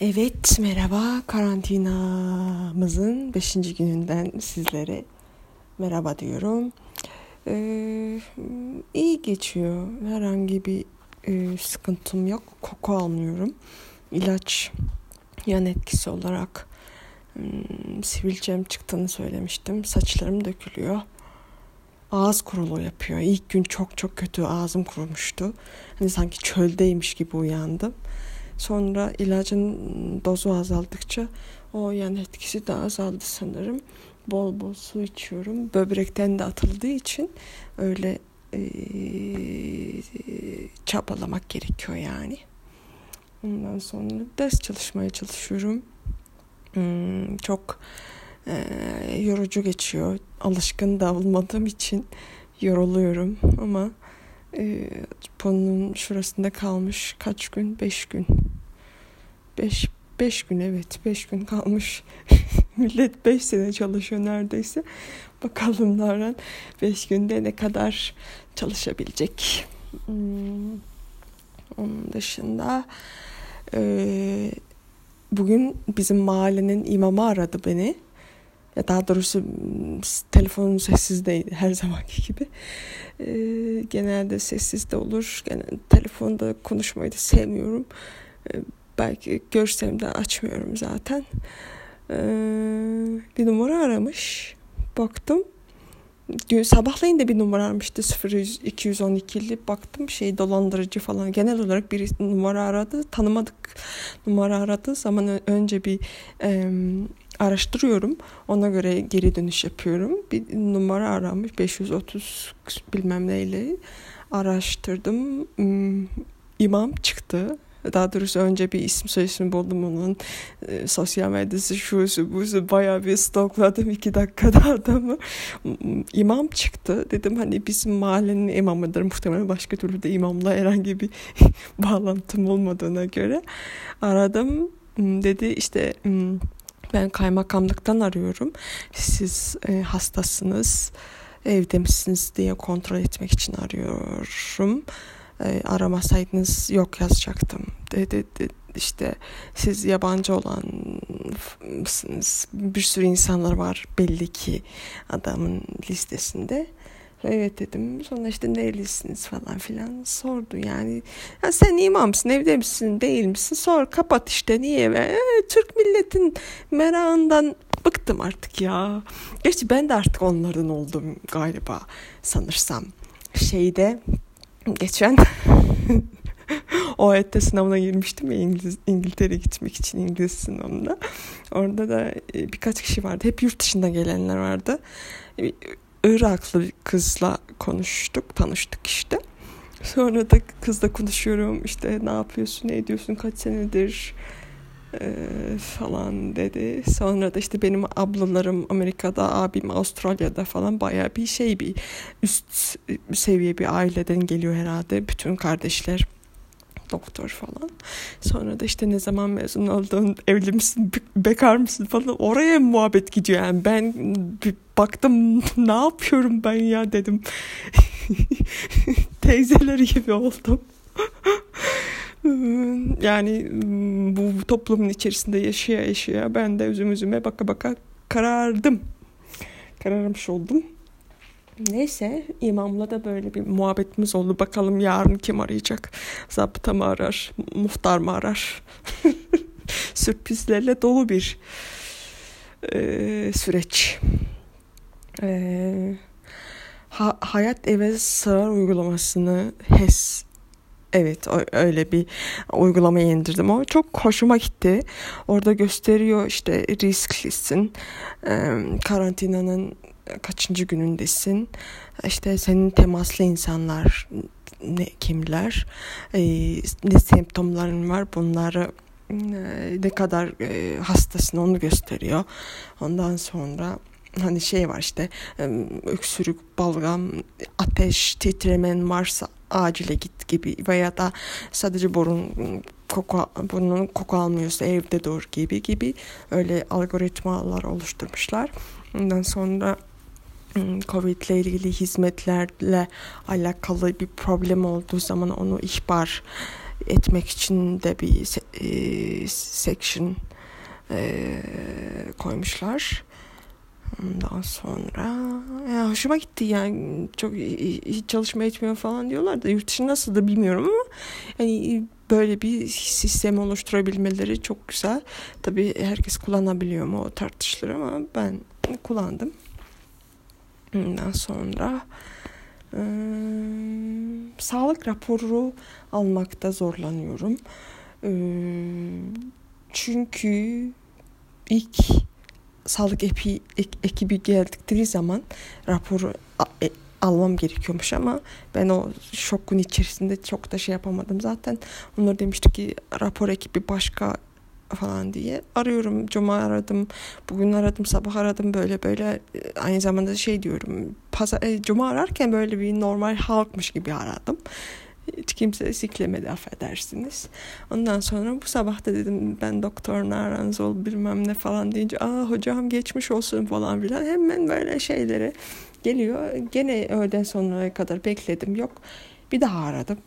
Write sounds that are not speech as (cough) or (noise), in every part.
Evet merhaba karantinamızın 5. gününden sizlere merhaba diyorum. Ee, iyi geçiyor herhangi bir e, sıkıntım yok koku almıyorum. İlaç yan etkisi olarak hmm, sivilcem çıktığını söylemiştim saçlarım dökülüyor. Ağız kuruluğu yapıyor. İlk gün çok çok kötü ağzım kurumuştu. Hani sanki çöldeymiş gibi uyandım. Sonra ilacın dozu azaldıkça o yan etkisi de azaldı sanırım. Bol bol su içiyorum. Böbrekten de atıldığı için öyle e, çabalamak gerekiyor yani. Ondan sonra ders çalışmaya çalışıyorum. Hmm, çok e, yorucu geçiyor. Alışkın da olmadığım için yoruluyorum ama e, ponun şurasında kalmış kaç gün? Beş gün. Beş, beş gün evet beş gün kalmış. (laughs) Millet beş sene çalışıyor neredeyse. Bakalım Naran beş günde ne kadar çalışabilecek. Hmm. Onun dışında bugün bizim mahallenin imamı aradı beni. Ya daha doğrusu telefonum sessizdeydi her (laughs) zamanki gibi. Genelde sessiz de olur. Genelde telefonda konuşmayı da sevmiyorum. Belki görsem de açmıyorum zaten. Ee, bir numara aramış. Baktım. Dün sabahleyin de bir numara aramıştı 0100 212'li baktım şey dolandırıcı falan genel olarak bir numara aradı tanımadık numara aradı zaman önce bir e, araştırıyorum. Ona göre geri dönüş yapıyorum. Bir numara aramış 530 bilmem neyle araştırdım. Hmm, imam çıktı. Daha doğrusu önce bir isim soyisim buldum onun. E, sosyal medyası şusu busu bayağı bir stokladım iki dakikada adamı. İmam çıktı. Dedim hani bizim mahallenin imamıdır. Muhtemelen başka türlü de imamla herhangi bir (laughs) bağlantım olmadığına göre. Aradım. Dedi işte ben kaymakamlıktan arıyorum. Siz e, hastasınız, evde misiniz diye kontrol etmek için arıyorum. E, aramasaydınız yok yazacaktım. Dedi, dedi işte siz yabancı olan? Bir sürü insanlar var belli ki adamın listesinde. Evet dedim. Sonra işte nerelisiniz falan filan sordu yani. Ya sen imamsın, evde misin, değil misin? Sor, kapat işte niye? E, Türk milletin merakından bıktım artık ya. Gerçi ben de artık onlardan oldum galiba sanırsam. Şeyde geçen (laughs) o ette sınavına girmiştim ya İngiliz, İngiltere gitmek için İngiliz sınavında. Orada da e, birkaç kişi vardı. Hep yurt dışında gelenler vardı Iraklı bir kızla konuştuk, tanıştık işte. Sonra da kızla konuşuyorum işte ne yapıyorsun, ne ediyorsun, kaç senedir falan dedi. Sonra da işte benim ablalarım Amerika'da, abim Avustralya'da falan baya bir şey bir üst seviye bir aileden geliyor herhalde. Bütün kardeşler doktor falan. Sonra da işte ne zaman mezun oldun, evli misin, bekar mısın falan oraya muhabbet gidiyor. Yani ben bir baktım (laughs) ne yapıyorum ben ya dedim. (laughs) Teyzeleri gibi oldum. (laughs) yani bu toplumun içerisinde yaşaya yaşaya ben de üzüm üzüme baka baka karardım. Kararmış oldum. Neyse imamla da böyle bir muhabbetimiz oldu. Bakalım yarın kim arayacak? Zabıta mı arar? Muhtar mı arar? (laughs) Sürprizlerle dolu bir e, süreç. E, ha, hayat eve sığar uygulamasını HES Evet öyle bir uygulamaya indirdim. O çok hoşuma gitti. Orada gösteriyor işte risklisin. Karantinanın kaçıncı günündesin işte senin temaslı insanlar ne kimler e, ne semptomların var bunları ne kadar hastasın onu gösteriyor ondan sonra hani şey var işte öksürük balgam ateş titremen varsa acile git gibi veya da sadece burun koku, burnun koku almıyorsa evde dur gibi gibi öyle algoritmalar oluşturmuşlar. Ondan sonra Covid ile ilgili hizmetlerle alakalı bir problem olduğu zaman onu ihbar etmek için de bir e, section e, koymuşlar. Ondan sonra ya hoşuma gitti yani çok hiç çalışma etmiyor falan diyorlar da yurt dışı nasıl da bilmiyorum ama yani böyle bir sistem oluşturabilmeleri çok güzel. Tabii herkes kullanabiliyor mu o tartışılır ama ben kullandım. Ondan sonra e, sağlık raporu almakta zorlanıyorum. E, çünkü ilk sağlık epi, ek, ekibi geldikleri zaman raporu e, almam gerekiyormuş ama ben o şokun içerisinde çok da şey yapamadım. Zaten onlar demişti ki rapor ekibi başka falan diye arıyorum. Cuma aradım, bugün aradım, sabah aradım böyle böyle aynı zamanda şey diyorum. Pazar, e, Cuma ararken böyle bir normal halkmış gibi aradım. Hiç kimse siklemedi affedersiniz. Ondan sonra bu sabah da dedim ben doktor aranız ol bilmem ne falan deyince aa hocam geçmiş olsun falan filan hemen böyle şeylere geliyor. Gene öğleden sonraya kadar bekledim yok. Bir daha aradım.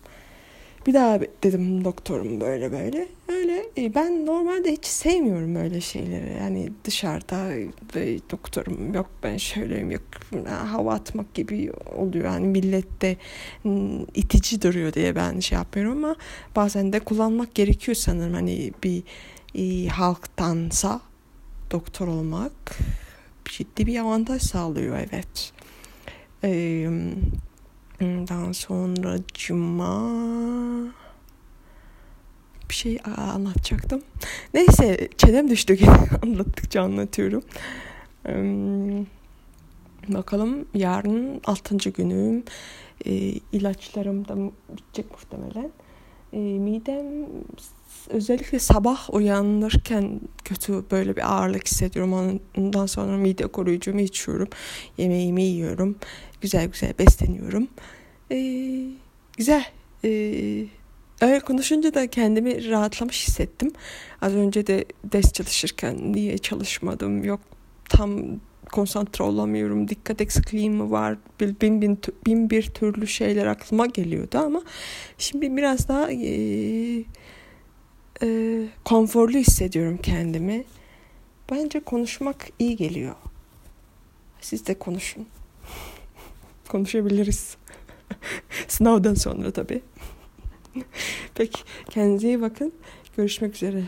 Bir daha dedim doktorum böyle böyle. Öyle e, ben normalde hiç sevmiyorum öyle şeyleri. Yani dışarıda e, doktorum yok ben şöyleyim yok hava atmak gibi oluyor. Yani millette itici duruyor diye ben şey yapmıyorum ama bazen de kullanmak gerekiyor sanırım. Hani bir e, halktansa doktor olmak ciddi bir avantaj sağlıyor evet. Eee Ondan sonra cuma bir şey anlatacaktım. Neyse çenem düştü (laughs) anlattıkça anlatıyorum. bakalım yarın altıncı günüm. E, ilaçlarım da bitecek muhtemelen. E, midem özellikle sabah uyanırken kötü böyle bir ağırlık hissediyorum. Ondan sonra mide koruyucumu içiyorum. Yemeğimi yiyorum. Güzel güzel besleniyorum. Ee, güzel. Ee, öyle konuşunca da kendimi rahatlamış hissettim. Az önce de ders çalışırken niye çalışmadım yok tam konsantre olamıyorum dikkat eksikliğim mi var bin, bin, bin bir türlü şeyler aklıma geliyordu ama şimdi biraz daha e, e, konforlu hissediyorum kendimi. Bence konuşmak iyi geliyor. Siz de konuşun. (laughs) Konuşabiliriz. (laughs) Sınavdan sonra tabii. (laughs) Peki kendinize iyi bakın. Görüşmek üzere.